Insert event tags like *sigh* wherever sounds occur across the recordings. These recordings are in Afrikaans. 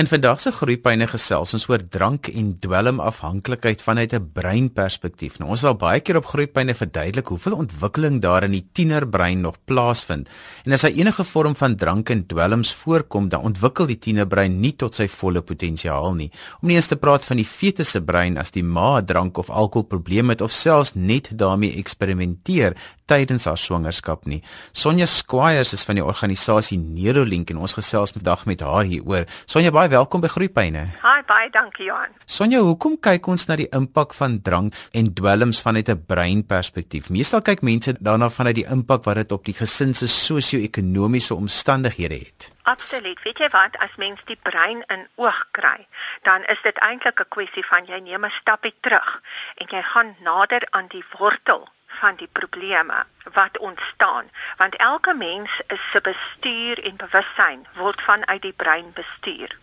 In vandag se groeipyne gesels ons oor drank en dwelmafhanklikheid vanuit 'n breinperspektief. Nou ons sal baie keer op groeipyne verduidelik hoeveel ontwikkeling daar in die tienerbrein nog plaasvind. En as hy enige vorm van drank en dwelms voorkom, dan ontwikkel die tienerbrein nie tot sy volle potensiaal nie. Om nie eens te praat van die fetus se brein as die ma drank of alkohol probleme het of selfs net daarmee eksperimenteer tydens haar swangerskap nie. Sonja Squires is van die organisasie Neurolink en ons gesels vandag met haar hieroor. Sonja, baie welkom by Groepyne. Hi, baie dankie Johan. Sonja, hoekom kyk ons na die impak van drank en dwelms vanuit 'n breinperspektief? Meestal kyk mense daarna vanuit die impak wat dit op die gesin se sosio-ekonomiese omstandighede het. Absoluut. Weet jy wat, as mens die brein in oog kry, dan is dit eintlik 'n kwessie van jy neem 'n stapie terug en jy gaan nader aan die wortel van die probleme wat ontstaan want elke mens se bestuur en bewussyn word vanuit die brein bestuur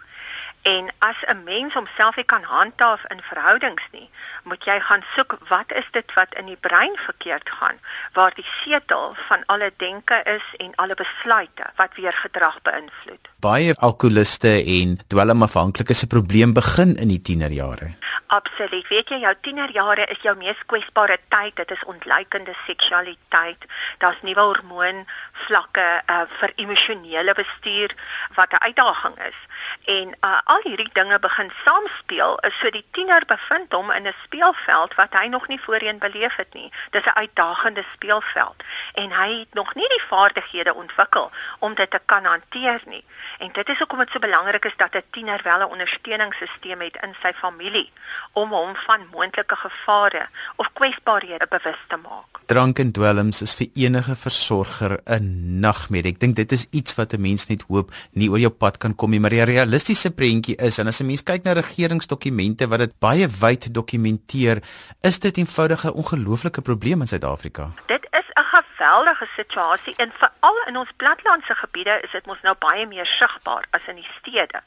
en as 'n mens homself nie kan handhaaf in verhoudings nie moet jy gaan soek wat is dit wat in die brein verkeerd gaan waar die setel van alle denke is en alle besluite wat weer gedrag beïnvloed baie alkoholiste en dwelmafhanklikes se probleem begin in die tienerjare Absoluut. Weet jy, jou tienerjare is jou mees kwesbare tyd. Dit is ontluikende seksualiteit. Daar's nuwe hormoon vlakke uh, vir emosionele bestuur wat 'n uitdaging is. En uh, al hierdie dinge begin saamspeel. So die tiener bevind hom in 'n speelveld wat hy nog nie voorheen beleef het nie. Dis 'n uitdagende speelveld en hy het nog nie die vaardighede ontwikkel om dit te kan hanteer nie. En dit is hoekom dit so belangrik is dat 'n tiener wel 'n ondersteuningssisteem het in sy familie om hom van moontlike gevare of kwesbaarhede bewus te maak. Drank en dwelms is vir enige versorger 'n nagmerrie. Ek dink dit is iets wat 'n mens net hoop nie oor jou pad kan kom nie, maar die realistiese prentjie is en as 'n mens kyk na regeringsdokumente wat dit baie wyd dokumenteer, is dit eenvoudig 'n ongelooflike probleem in Suid-Afrika. Dit is 'n geweldige situasie en veral in ons platlandse gebiede is dit mos nou baie meer sigbaar as in die stede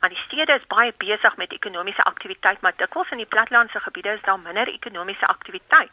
want die stede is baie besig met ekonomiese aktiwiteit, maar dikwels in die plattelandse gebiede is daar minder ekonomiese aktiwiteit.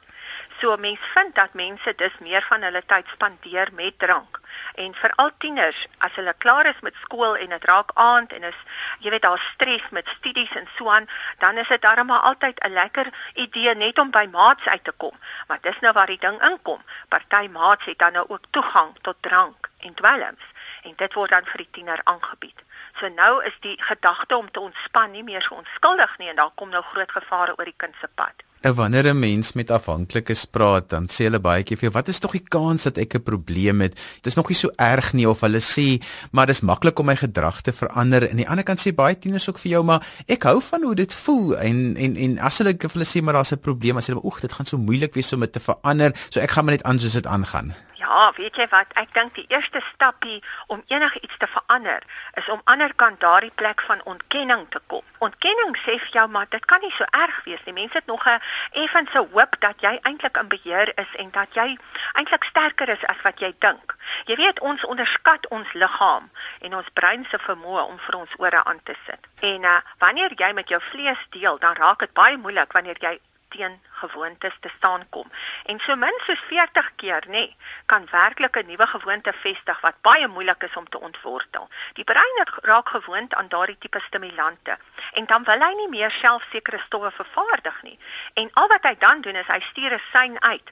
So mense vind dat mense dus meer van hulle tyd spandeer met drank. En veral tieners, as hulle klaar is met skool en dit raak aand en is jy weet daar stres met studies en so aan, dan is dit darem maar altyd 'n lekker idee net om by maats uit te kom. Maar dis nou waar die ding inkom. Party maats het dan nou ook toegang tot drank en dwelms en dit word dan vir die tiener aangebied. So nou is die gedagte om te ontspan nie meer so onskuldig nie en daar kom nou groot gevare oor die kind se pad. Wanneer 'n mens met afhanklikes praat, dan sê hulle baie keer vir jou, "Wat is tog die kans dat ek 'n probleem het? Dit is nog nie so erg nie of hulle sê, maar dis maklik om my gedrag te verander." En aan die ander kant sê baie tieners ook vir jou, "Maar ek hou van hoe dit voel." En en en as hulle vir hulle sê maar daar's 'n probleem, as hulle, "Oeg, dit gaan so moeilik wees om dit te verander, so ek gaan maar net aan soos dit aangaan." Ja, weet jy wat? Ek dink die eerste stapie om enigiets te verander is om aanderkant daardie plek van ontkenning te kom. Ontkenning sê vir jou maar dit kan nie so erg wees nie. Mense het nog 'n effense hoop dat jy eintlik in beheer is en dat jy eintlik sterker is as wat jy dink. Jy weet ons onderskat ons liggaam en ons brein se vermoë om vir ons ore aan te sit. En uh, wanneer jy met jou vlees deel, dan raak dit baie moeilik wanneer jy teen gewoontes te staan kom. En so min soos 40 keer, nê, nee, kan werklik 'n nuwe gewoonte vestig wat baie moeilik is om te ontwortel. Die brein raak gewoond aan daardie tipe stimulante en dan wil hy nie meer selfsekere stowwe vervaardig nie. En al wat hy dan doen is hy stuur 'n sein uit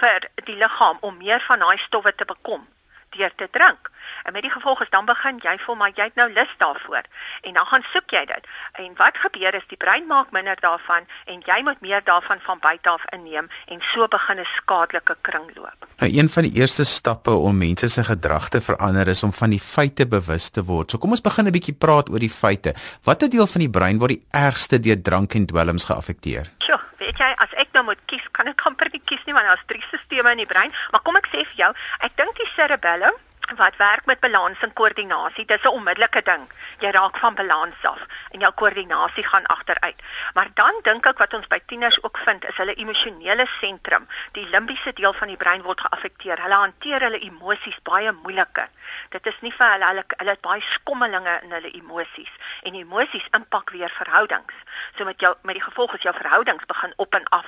vir die liggaam om meer van daai stowwe te bekom deur te drink. En met die gevolg is dan begin jy voel maar jy het nou lus daarvoor en dan gaan soek jy dit. En wat gebeur is die brein maak minder daarvan en jy moet meer daarvan van buite af inneem en so begin 'n skadelike kringloop. Nou een van die eerste stappe om mense se gedrag te verander is om van die feite bewus te word. So kom ons begin 'n bietjie praat oor die feite. Watter deel van die brein word die ergste deur drank en dwelms geaffekteer? Sjoe, weet jy, as ek nou moet kies, kan ek *laughs* amper nie kies nie want daar's drie stelsels in die brein, maar kom ek sê vir jou, ek dink die cerebellum wat werk met balans en koördinasie, dis 'n onmiddellike ding. Jy raak van balans af en jou koördinasie gaan agteruit. Maar dan dink ek wat ons by tieners ook vind, is hulle emosionele sentrum, die limbiese deel van die brein word geaffekteer. Hulle hanteer hulle emosies baie moeiliker. Dit is nie vir hulle hulle, hulle het baie skommelinge in hulle emosies en emosies impak weer verhoudings. So met jou met die gevolg is jou verhoudings begin op en af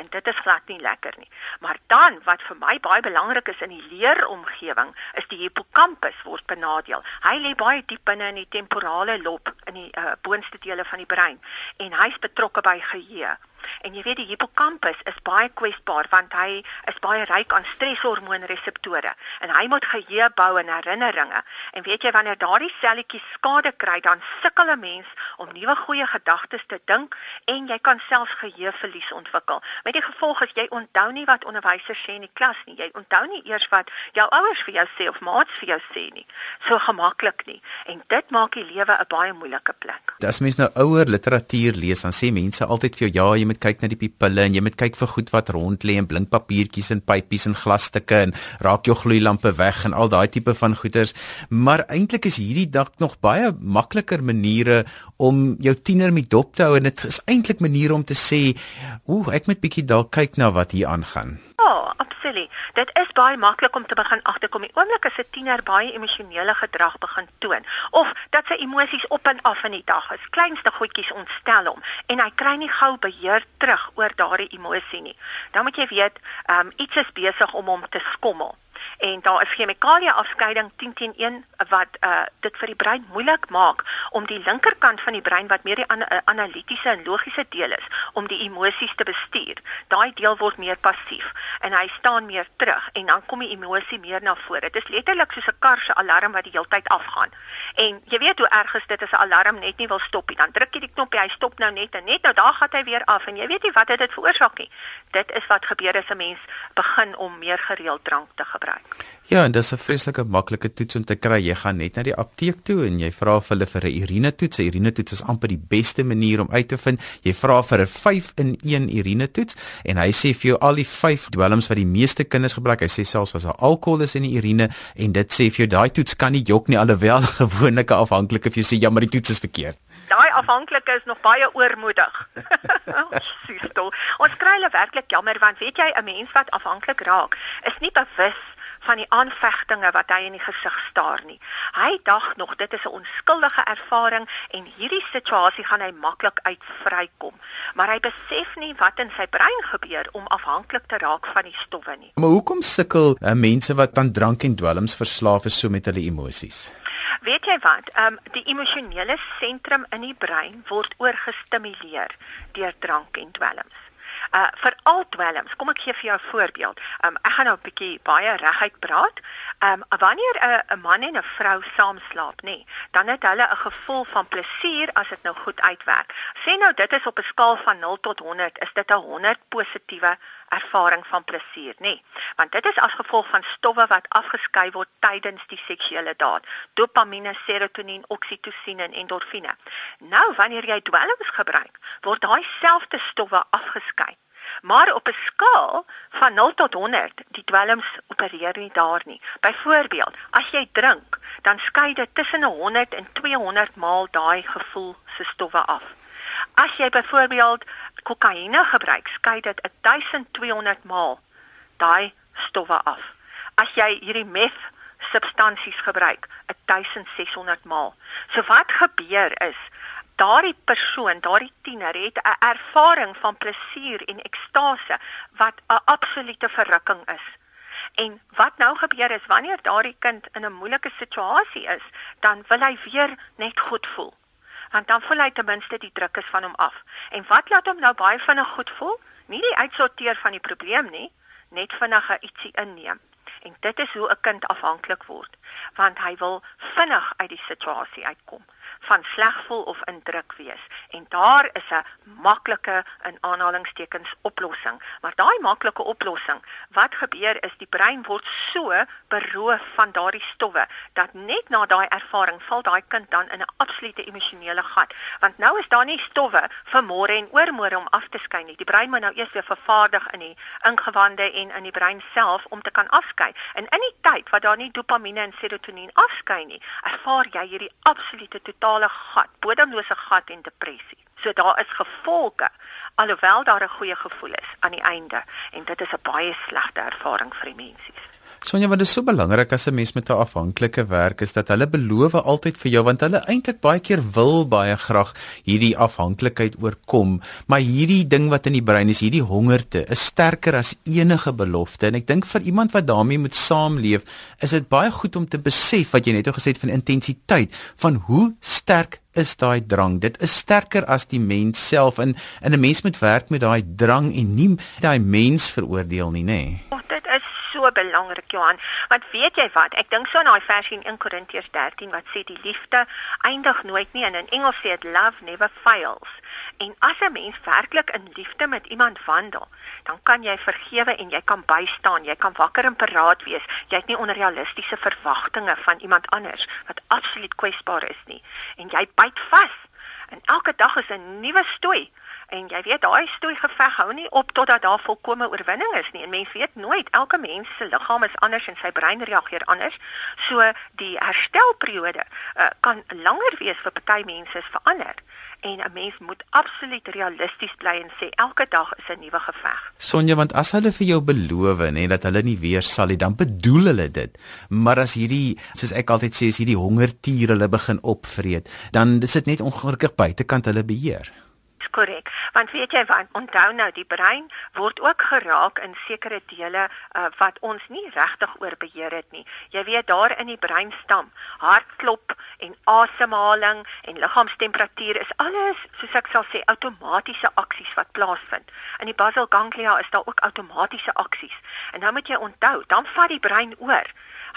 en dit is glad nie lekker nie. Maar dan wat vir my baie belangrik is in die leeromgewing is die hippocampus word benadeel. Hy lê baie diep binne in die temporale lob in die uh, boonste dele van die brein en hy's betrokke by geheue. En jy weet die hippocampus is baie kwesbaar want hy is baie ryk aan streshormoonreseptore en hy moet geheue bou en herinneringe. En weet jy wanneer daardie selletjies skade kry, dan sukkel 'n mens om nuwe goeie gedagtes te dink en jy kan selfs geheueverlies ontwikkel. Met die gevolg is jy onthou nie wat onderwysers sê in die klas nie. Jy onthou nie eers wat jou ouers vir jou sê of maats vir jou sê nie. So gemaklik nie. En dit maak die lewe 'n baie moeilike plek. As mens nou ouer literatuur lees, dan sê mense altyd vir jou ja, jy moet kyk na die pupille en jy moet kyk vir goed wat rond lê en blink papiertjies en pypies en glasstukke en raak jou gloeilampe weg en al daai tipe van goeders. Maar eintlik is hierdie dalk nog baie makliker maniere om jou tiener met dop te hou en dit is eintlik maniere om te sê, "Ooh, ek moet bietjie dalk kyk na wat hier aangaan." Ja, absoluut. Dit is baie maklik om te begin agterkom. Die oomblik as 'n tiener baie emosionele gedrag begin toon of dat sy emosies op en af in die dag is, kleinste goedjies ontstel hom en hy kry nie gou beheer terug oor daardie emosie nie. Dan moet jy weet, um, iets is besig om hom te skommel en daar is chemikalie afskeiding 10 teen 1 wat uh, dit vir die brein moeilik maak om die linkerkant van die brein wat meer die an uh, analitiese en logiese deel is om die emosies te bestuur. Daai deel word meer passief en hy staan meer terug en dan kom die emosie meer na vore. Dit is letterlik soos 'n kar se alarm wat die hele tyd afgaan. En jy weet hoe erg is dit as 'n alarm net nie wil stop nie. Dan druk jy die knoppie, hy stop nou net en net nou daar gaan hy weer af en jy weet nie wat dit veroorsaak nie. Dit is wat gebeur as 'n mens begin om meer gereeld drank te gebruik. Ja, en dis 'n vreeslike maklike toets om te kry. Jy gaan net na die apteek toe en jy vra vir hulle vir 'n urinetoets. 'n Urinetoets is amper die beste manier om uit te vind. Jy vra vir 'n 5 in 1 urinetoets en hy sê vir jou al die 5 dwelms wat die meeste kinders gebruik. Hy sê selfs was daar alkohol is in die urine en dit sê vir jou daai toets kan nie jok nie alhoewel *laughs* gewoonlike afhanklike vir jou sê ja, maar die toets is verkeerd. Daai afhanklike is nog baie oormoedig. *laughs* Siestel. Ons kry hulle werklik jammer want weet jy 'n mens wat afhanklik raak is nie bewus van die aanvegtinge wat hy in die gesig staar nie. Hy dag nog dit is 'n onskuldige ervaring en hierdie situasie gaan hy maklik uit vrykom. Maar hy besef nie wat in sy brein gebeur om afhanklik te raak van die stowwe nie. Maar hoekom sukkel uh, mense wat aan drank en dwelms verslaaf is so met hulle emosies? Weet jy wat? Ehm um, die emosionele sentrum in die brein word oorgestimuleer deur drank en dwelms uh vir al dwelms. Kom ek gee vir jou 'n voorbeeld. Um ek gaan nou 'n bietjie baie reguit praat. Um wanneer 'n 'n man en 'n vrou saam slaap, nê, nee, dan het hulle 'n gevoel van plesier as dit nou goed uitwerk. Sê nou dit is op 'n skaal van 0 tot 100, is dit 'n 100 positiewe ervaring van plesier, nê? Nee. Want dit is as gevolg van stowwe wat afgeskei word tydens die seksuele daad. Dopamien, serotonien, oksitosien en endorfine. Nou wanneer jy dwelms gebruik, word daai selfde stowwe afgeskei. Maar op 'n skaal van 0 tot 100, die dwelms opereer nie daar nie. Byvoorbeeld, as jy drink, dan skei dit tussen 100 en 200 maal daai gevoel se stowwe af. As jy byvoorbeeld kokaine gebruik, skei dit 1200 maal daai stowwe af. As jy hierdie meth substansies gebruik, 1600 maal. So wat gebeur is daardie persoon, daardie tiener het 'n ervaring van plesier en ekstase wat 'n absolute verrukking is. En wat nou gebeur is wanneer daardie kind in 'n moeilike situasie is, dan wil hy weer net goed voel want dan voel hy ten minste die druk is van hom af. En wat laat hom nou baie vinnig goed voel? Nie die uitsorteer van die probleem nie, net vinnig ietsie inneem. En dit is hoe 'n kind afhanklik word, want hy wil vinnig uit die situasie uitkom van sleg voel of indruk wees. En daar is 'n maklike in aanhalingstekens oplossing. Maar daai maklike oplossing, wat gebeur is die brein word so beroof van daardie stowwe dat net na daai ervaring val daai kind dan in 'n absolute emosionele gat. Want nou is daar nie stowwe vir môre en oormôre om af te skei nie. Die brein moet nou eers weer vervaardig in die ingewande en in die brein self om te kan afskei. En in die tyd wat daar nie dopamien en serotonien afskei nie, ervaar jy hierdie absolute totale gat, bodemlose gat en depressie. So daar is gevolge alhoewel daar 'n goeie gevoel is aan die einde en dit is 'n baie slegte ervaring vir die mense. Sonja, wat is so belangrik as 'n mens met 'n afhanklike werk is dat hulle beloof altyd vir jou want hulle eintlik baie keer wil baie graag hierdie afhanklikheid oorkom, maar hierdie ding wat in die brein is, hierdie hongerte, is sterker as enige belofte en ek dink vir iemand wat daarmee moet saamleef, is dit baie goed om te besef wat jy net gesê het van intensiteit, van hoe sterk is daai drang. Dit is sterker as die mens self en en 'n mens moet werk met daai drang en nie daai mens veroordeel nie, nê. Nee. Oh, dit so belangrik Johan, want weet jy wat? Ek dink so aan daai vers in 1 Korintiërs 13 wat sê die liefde eindig nooit nie en in Engels sê dit love never fails. En as 'n mens werklik in liefde met iemand wandel, dan kan jy vergewe en jy kan bystaan, jy kan wakker en paraat wees. Jy het nie onrealistiese verwagtinge van iemand anders wat absoluut kwesbaar is nie. En jy byt vas. En elke dag is 'n nuwe stoei. En jy weet daai stoei geveg hou nie op totdat daar volkomme oorwinning is nie. En mens weet nooit, elke mens se liggaam is anders en sy brein reageer anders. So die herstelperiode uh, kan langer wees vir party mense is verander. En 'n mens moet absoluut realisties bly en sê elke dag is 'n nuwe geveg. Sonja, want as hulle vir jou beloof nê dat hulle nie weer sal nie, dan bedoel hulle dit. Maar as hierdie, soos ek altyd sê, as hierdie hongertier hulle begin opvreet, dan is dit net ongelukkig buitekant hulle beheer korrek. Want weet jy wat, onthou nou die brein word ook geraak in sekere dele uh, wat ons nie regtig oor beheer het nie. Jy weet daar in die breinstam, hartklop en asemhaling en liggaamstemperatuur is alles, soos ek sal sê, outomatiese aksies wat plaasvind. In die basal ganglia is daar ook outomatiese aksies. En nou moet jy onthou, dan vat die brein oor.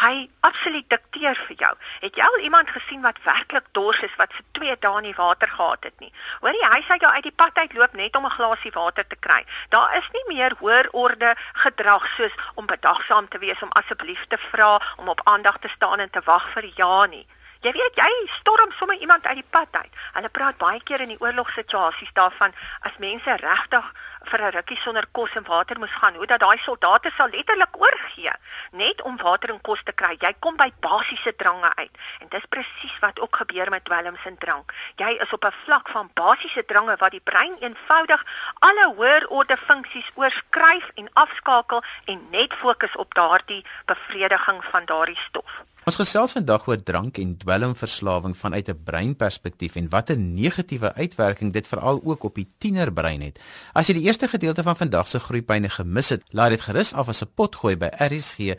Hy absoluut dikteer vir jou. Het jy al iemand gesien wat werklik dors is wat vir 2 dae nie water gehad het nie? Hoorie, hy sê jy uit die pad uit loop net om 'n glasie water te kry. Daar is nie meer hoër orde gedrag soos om bedagsaam te wees, om asseblief te vra, om op aandag te staan en te wag vir ja nie. Jy weet jy storm sommer iemand uit die pad uit. Hulle praat baie keer in die oorlogsituasies daarvan as mense regtig vir 'n rukkie sonder kos en water moes gaan, hoe dat daai soldate sal letterlik oorgee net om water en kos te kry. Jy kom by basiese drange uit. En dis presies wat ook gebeur met dwelms en drank. Jy is op 'n vlak van basiese drange waar die brein eenvoudig alle hoër orde funksies oorskryf en afskakel en net fokus op daardie bevrediging van daardie stof. Ons gesels vandag oor drank en dwelmverslawing vanuit 'n breinperspektief en wat 'n negatiewe uitwerking dit veral ook op die tienerbrein het. As jy die eerste gedeelte van vandag se groeipyne gemis het, laai dit gerus af as 'n potgooi by rsg.co.za.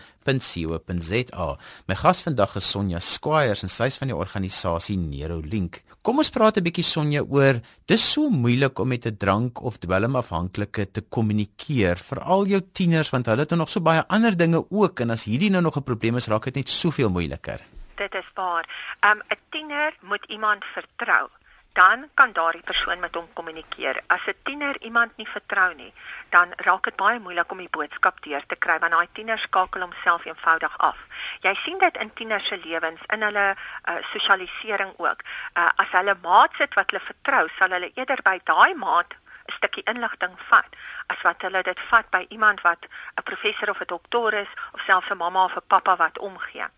My gas vandag is Sonja Squires en sy is van die organisasie Neurolink. Kom ons praat 'n bietjie Sonja oor dis so moeilik om met 'n drank of dwelmafhanklike te kommunikeer, veral jou tieners want hulle het nog so baie ander dinge ook en as hierdie nou nog 'n probleem is, raak dit net soveel moeiliker. Dit is waar. Um 'n tiener moet iemand vertrou dan kan daardie persoon met hom kommunikeer. As 'n tiener iemand nie vertrou nie, dan raak dit baie moeilik om die boodskap deur te kry want daai tiener skakel homself eenvoudig af. Jy sien dit in tieners se lewens, in hulle uh, sosialisering ook. Uh, as hulle maat sit wat hulle vertrou, sal hulle eerder by daai maat 'n stukkie inligting vat as wat hulle dit vat by iemand wat 'n professor of 'n dokter is of selfs 'n mamma of 'n pappa wat omgee.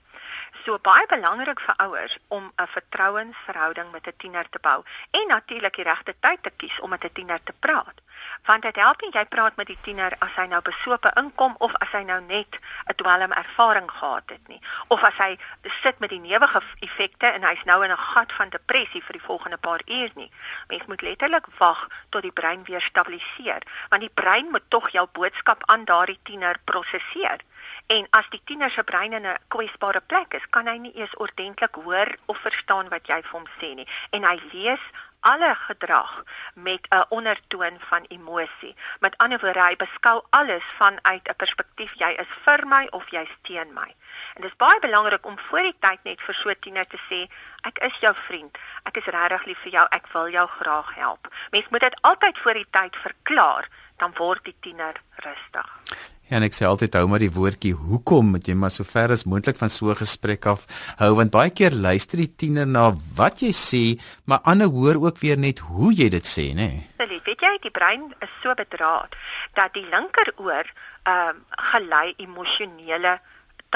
So baie belangrik vir ouers om 'n vertrouensverhouding met 'n tiener te bou en natuurlik die regte tyd te kies om met 'n tiener te praat. Want dit help nie jy praat met die tiener as hy nou besope inkom of as hy nou net 'n dwelm ervaring gehad het nie of as hy sit met die newige effekte en hy's nou in 'n gat van depressie vir die volgende paar uur nie. Mens moet letterlik wag tot die brein weer stabiliseer want die brein moet tog jou boodskap aan daardie tiener prosesseer. En as die tiener se brein in 'n kwesbare plek is, kan hy nie eers ordentlik hoor of verstaan wat jy vir hom sê nie. En hy lees alle gedrag met 'n ondertoon van emosie. Met ander woorde, hy beskou alles vanuit 'n perspektief jy is vir my of jy's teen my. En dit is baie belangrik om voor die tyd net vir so 'n tiener te sê, ek is jou vriend. Ek is regtig lief vir jou. Ek wil jou graag help. Mens moet dit altyd voor die tyd verklaar, dan word die tiener rustig. Ja, en ek sê altyd hou maar die woordjie hoekom moet jy maar so ver as moontlik van so 'n gesprek af hou want baie keer luister die tiener na wat jy sê, maar ander hoor ook weer net hoe jy dit sê, nê? Nee, weet jy, die brein is so bedraad dat die linkeroor ehm um, gelei emosionele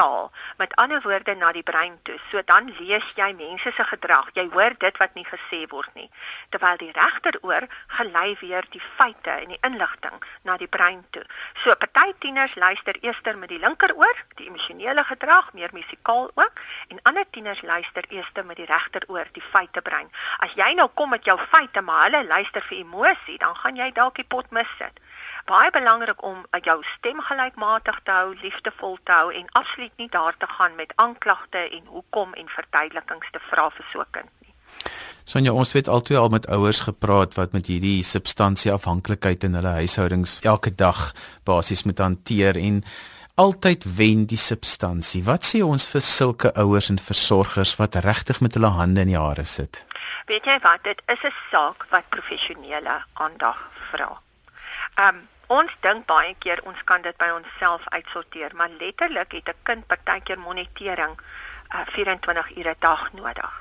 taal, met ander woorde na die brein toe. So dan lees jy mense se gedrag. Jy hoor dit wat nie gesê word nie. Terwyl die regteroor gelei weer die feite en die inligting na die brein toe. So party tieners luister eers met die linkeroor, die emosionele gedrag, meer musikaal ook, en ander tieners luister eers met die regteroor, die feitebrein. As jy nou kom met jou feite, maar hulle luister vir emosie, dan gaan jy dalk die pot missit baie belangrik om jou stem gelykmatig te hou, liefdevol te hou en absoluut nie daar te gaan met aanklagte en hoekom en verduidelikings te vra vir so 'n kind nie. Sonja, ons het altyd al met ouers gepraat wat met hierdie substansieafhanklikheid in hulle huishoudings elke dag basies moet hanteer en altyd wen die substansie. Wat sê ons vir sulke ouers en versorgers wat regtig met hulle hande in die hare sit? Weet jy wat, dit is 'n saak wat professionele aandag vra. Ehm um, ons dink baie keer ons kan dit by onsself uitsorteer, maar letterlik het 'n kind partykeer monitering uh, 24 ure 'n dag nodig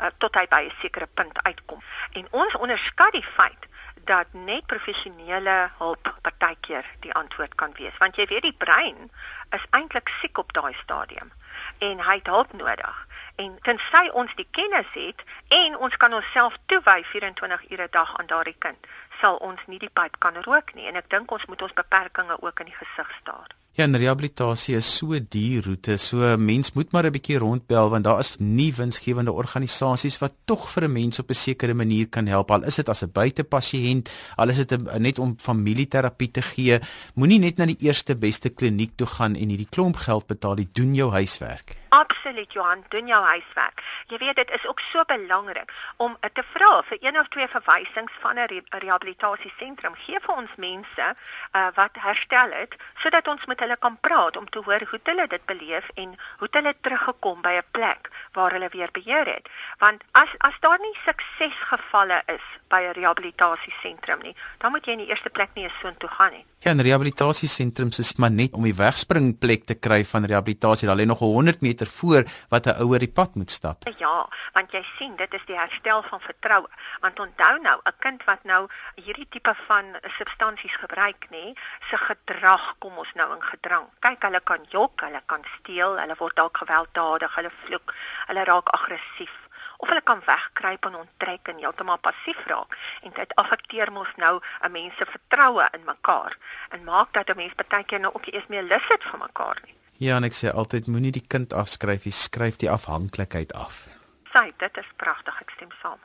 uh, tot hy by 'n sekere punt uitkom. En ons onderskat die feit dat net professionele hulp partykeer die antwoord kan wees, want jy weet die brein is eintlik siek op daai stadium en hy het hulp nodig. En tensy ons die kennis het en ons kan onsself toewy 24 ure 'n dag aan daardie kind, sal ons nie die pyp kan rook nie en ek dink ons moet ons beperkings ook in die gesig staar. Ja, en rehabilitasie is so duur roete. So mens moet maar 'n bietjie rondbel want daar is nie winsgewende organisasies wat tog vir 'n mens op 'n sekere manier kan help. Al is dit as 'n buitepasiënt, al is dit net om familieterapie te gee. Moenie net na die eerste beste kliniek toe gaan en hierdie klomp geld betaal. Jy doen jou huiswerk. Absoluut Johan, doen jou huiswerk. Jy weet dit is ook so belangrik om te vra vir een of twee verwysings van 'n re rehabilitasiesentrum. Gee vir ons mense uh, wat herstel het sodat ons met hulle kan praat om te hoor hoe hulle dit beleef en hoe hulle teruggekom by 'n plek waar hulle weer beheer het. Want as as daar nie suksesgevalle is by 'n rehabilitasiesentrum nie, dan moet jy in die eerste plek nie eens so intoe gaan nie. Ja, 'n rehabilitasiesentrum is maar net om die wegspringplek te kry van rehabilitasie. Daar lê nog 100 meter voor wat 'n ouer die pad moet stap. Ja, want jy sien, dit is die herstel van vertroue. Want onthou nou, 'n kind wat nou hierdie tipe van substansies gebruik, nê, se gedrag kom ons nou in gedrang. Kyk, hulle kan jok, hulle kan steel, hulle word dalk gewelddadig, hulle vloek, hulle raak aggressief of hulle kan wegkruip en onttrek en heeltemal passief raak en dit affekteer mos nou 'n mens se vertroue in mekaar en maak dat 'n mens baie keer nou ook nie eens meer lus het vir mekaar nie. Ja, en ek sê altyd moenie die kind afskryf, jy skryf die afhanklikheid af. Sy, dit is pragtig, ek stem saam.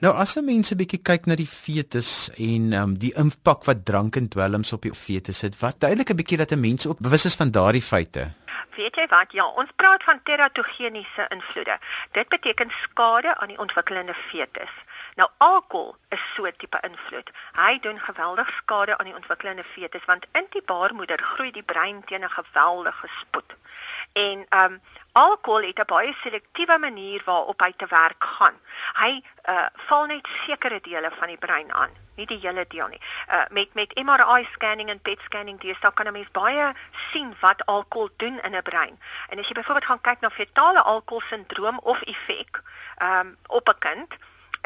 Nou as 'n mens 'n bietjie kyk na die fetus en um, die impak wat drank en dwelms op die fetus het, wat duidelik 'n bietjie dat 'n mens ook bewus is van daardie feite. Weet jy wat? Ja, ons praat van teratogeniese invloede. Dit beteken skade aan die ontwikkelende fetus. Nou alkohol is so 'n tipe invloed. Hy doen geweldig skade aan die ontwikkelende fetus want in die baarmoeder groei die brein teen 'n geweldige spoed. En ehm um, alkohol het 'n baie selektiewe manier waarop hy te werk gaan. Hy uh val net sekere dele van die brein aan nie die hele deel nie. Uh met met MRI scanning en PET scanning dis dan kan mens baie sien wat alkohol doen in 'n brein. En as jy byvoorbeeld gaan kyk na fetale alkoholsindroom of effek um op 'n kind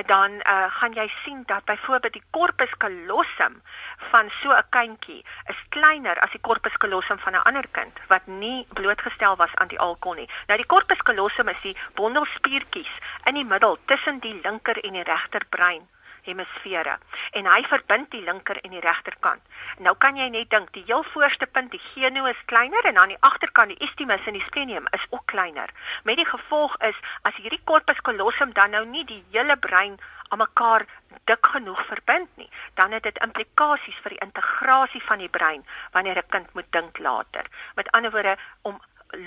dan uh, gaan jy sien dat byvoorbeeld die corpus callosum van so 'n kindjie is kleiner as die corpus callosum van 'n ander kind wat nie blootgestel was aan die alkohol nie. Nou die corpus callosum is die bondelspiertjies in die middel tussen die linker en die regter brein hemisfere en hy verbind die linker en die regterkant. Nou kan jy net dink, die heel voorste punt, die geno is kleiner en aan die agterkant die istimus en die splenium is ook kleiner. Met die gevolg is as hierdie corpus callosum dan nou nie die hele brein aan mekaar dik genoeg verbind nie, dan het dit implikasies vir die integrasie van die brein wanneer 'n kind moet dink later. Met ander woorde om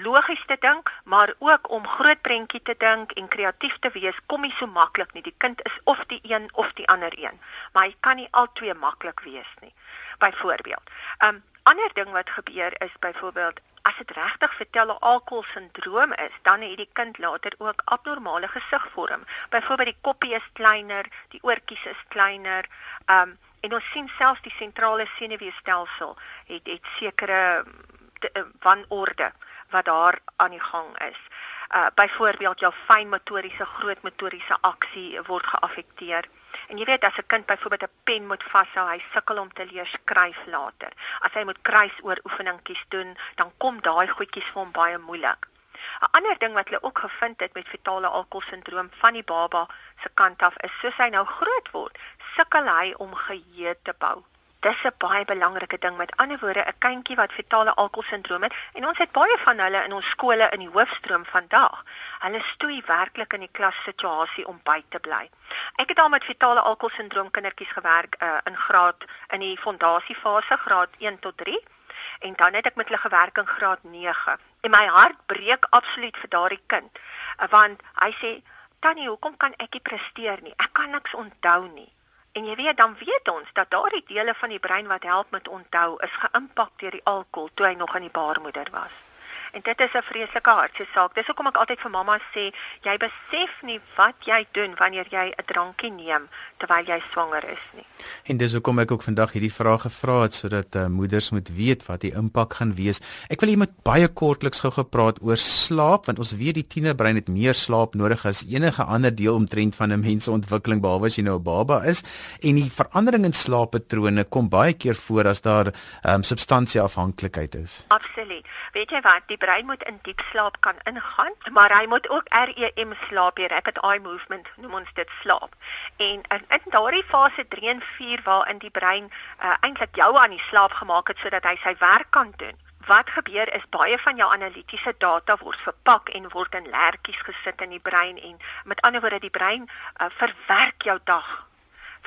logies te dink, maar ook om groot prentjie te dink en kreatief te wees, kom nie so maklik nie. Die kind is of die een of die ander een, maar hy kan nie albei maklik wees nie. Byvoorbeeld, 'n um, ander ding wat gebeur is byvoorbeeld as dit regtig vertel alkoholsindroom is, dan het die kind later ook abnormale gesigvorm. Byvoorbeeld die koppie is kleiner, die oortjies is kleiner, um, en ons sien selfs die sentrale senuweestelsel het het sekere um, wanorde wat daar aan die gang is. uh byvoorbeeld jou fynmotoriese groot motoriese aksie word geaffekteer. En jy weet as 'n kind byvoorbeeld 'n pen moet vashou, hy sukkel om te leer skryf later. As hy moet kruis oor oefeningkies doen, dan kom daai goedjies vir hom baie moeilik. 'n Ander ding wat hulle ook gevind het met fetale alkoholsindroom van die baba se kant af is soos hy nou groot word, sukkel hy om geheue te bou dis 'n baie belangrike ding. Met ander woorde, 'n kindjie wat fetale alkoholsindroom het en ons het baie van hulle in ons skole in die hoofstroom vandag. Hulle stoei werklik in die klassituasie om by te bly. Ek het al met fetale alkoholsindroom kindertjies gewerk uh, in graad in die fondasiefase, graad 1 tot 3 en dan het ek met hulle gewerk in graad 9. En my hart breek absoluut vir daardie kind uh, want hy sê Tannie, hoekom kan ek nie presteer nie? Ek kan niks onthou nie. En jy weet dan weet ons dat daardie dele van die brein wat help met onthou is geïmpak deur die alkohol toe hy nog in die baarmoeder was. En dit is 'n vreeslike hartseer saak. Dis hoekom ek altyd vir mamma sê, jy besef nie wat jy doen wanneer jy 'n drankie neem terwyl jy swanger is nie. En dis hoekom ek ook vandag hierdie vraag gevra het sodat uh, moeders moet weet wat die impak gaan wees. Ek wil iemand baie kortliks gou gepraat oor slaap want ons weet die tienerbrein het meer slaap nodig as enige ander deel omtrent van 'n mens se ontwikkeling behalwe as jy nou 'n baba is. En die verandering in slaappatrone kom baie keer voor as daar um, substansieafhanklikheid is. Absoluut. Weet jy wat? Die brein moet in diep slaap kan ingaan, maar hy moet ook REM slaap, die rapid eye movement noem ons dit slaap. En in, in daardie fase 3 en 4 waarin die brein uh, eintlik jou aan die slaap gemaak het sodat hy sy werk kan doen. Wat gebeur is baie van jou analitiese data word verpak en word in lertjies gesit in die brein en met ander woorde die brein uh, verwerk jou dag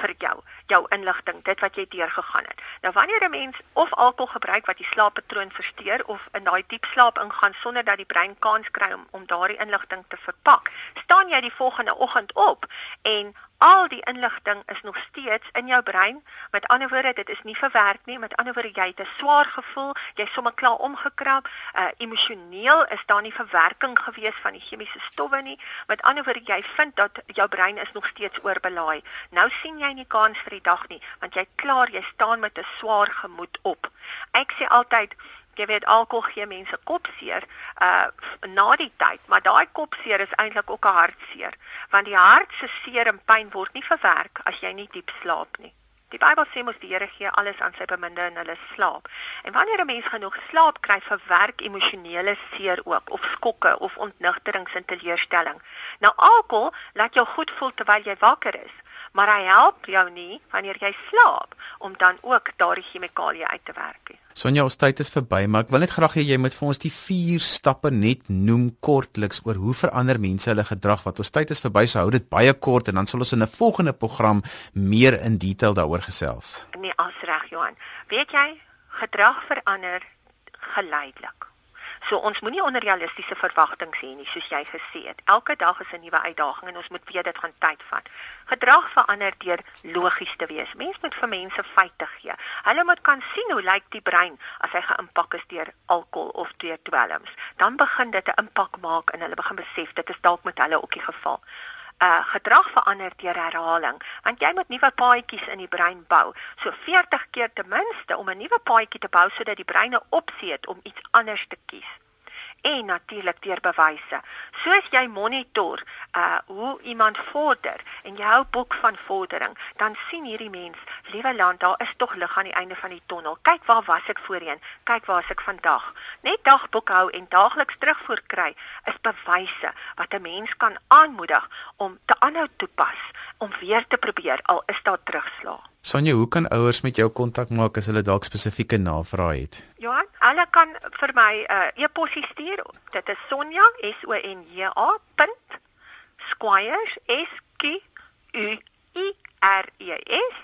vir jou, jou inligting, dit wat jy deurgegaan het. Nou wanneer 'n mens of alkohol gebruik wat die slaappatroon versteur of in daai diep slaap ingaan sonder dat die brein kans kry om om daardie inligting te verpak, staan jy die volgende oggend op en Al die inligting is nog steeds in jou brein. Met ander woorde, dit is nie verwerk nie. Met ander woorde, jy het 'n swaar gevoel, jy's sommer klaar omgekrap. Uh emosioneel is daar nie verwerking gewees van die chemiese stowwe nie. Met ander woorde, jy vind dat jou brein is nog steeds oorbelaai. Nou sien jy nie kans vir die dag nie, want jy klaar, jy staan met 'n swaar gemoed op. Ek sê altyd jy weet alkohol gee mense kopseer uh na die tyd, maar daai kopseer is eintlik ook 'n hartseer, want die hart se seer en pyn word nie verwerk as jy nie diep slaap nie. Die Bybel sê mos die Here gee alles aan sy beminde in hulle slaap. En wanneer 'n mens genoeg slaap kry, verwerk emosionele seer ook of skokke of ontnigterings en teleurstelling. Nou alkohol laat jou goed voel terwyl jy wakker is, maar hy help jou nie wanneer jy slaap om dan ook daardie chemikalieë uit te werk nie. Sonja, ons tyd is verby, maar ek wil net graag hê jy moet vir ons die vier stappe net noem kortliks oor hoe verander mense hulle gedrag wat ons tyd is verby, so hou dit baie kort en dan sal ons in 'n volgende program meer in detail daaroor gesels. Nee, as reg Johan. Weet jy, gedrag verander geleidelik. So ons moenie onrealistiese verwagtinge hê nie, soos jy gesê het. Elke dag is 'n nuwe uitdaging en ons moet weet dit gaan tyd vat. Gedrag verander deur logies te wees. Mense moet vir mense feite gee. Hulle moet kan sien hoe lyk die brein as hy geïmpak is deur alkohol of deur dwelms. Dan begin dit 'n impak maak en hulle begin besef dit is dalk met hulle ook die geval uh gedrag verander deur herhaling want jy moet nuwe paadjies in die brein bou. So 40 keer ten minste om 'n nuwe paadjie te bou sodat die brein 'n opsie het om iets anders te kies en natuurlik deur bewyse. Soos jy monitor uh hoe iemand vorder en jy hou boek van vordering, dan sien hierdie mens, liewe land, daar is tog lig aan die einde van die tonnel. Kyk waar was ek voorheen? Kyk waar is ek vandag? Net dagboek hou en daagliks terugvoer kry is bewyse wat 'n mens kan aanmoedig om te aanhou toepas, om weer te probeer al is daar terugslag. Sonja, hoe kan ouers met jou kontak maak as hulle dalk spesifieke navrae het? Johan, hulle kan vir my 'n uh, e-pos stuur. Dit is Sonja S O N J A. Squires S Q U I R E S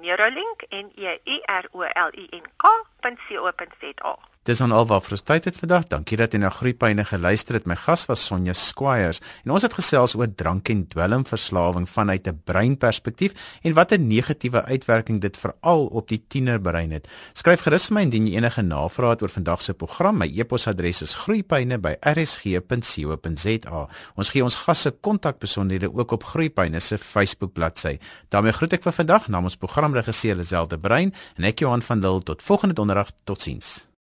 @neuralink n e u r o l i n k.co.za. Dis aan alwaar vir ons tyd het vandag. Dankie dat jy na Groepyne geluister het. My gas was Sonja Squires en ons het gesels oor drank en dwelmverslawing vanuit 'n breinperspektief en wat 'n negatiewe uitwerking dit veral op die tienerbrein het. Skryf gerus my indien jy enige navrae het oor vandag se program. My e-posadres is groepyne@rsg.co.za. Ons gee ons gasse kontakbesonderhede ook op Groepyne se Facebook bladsy. daarmee groet ek vir vandag namens programregisseur Liselde Brein en ek Johan van Lille tot volgende donderdag. Totsiens.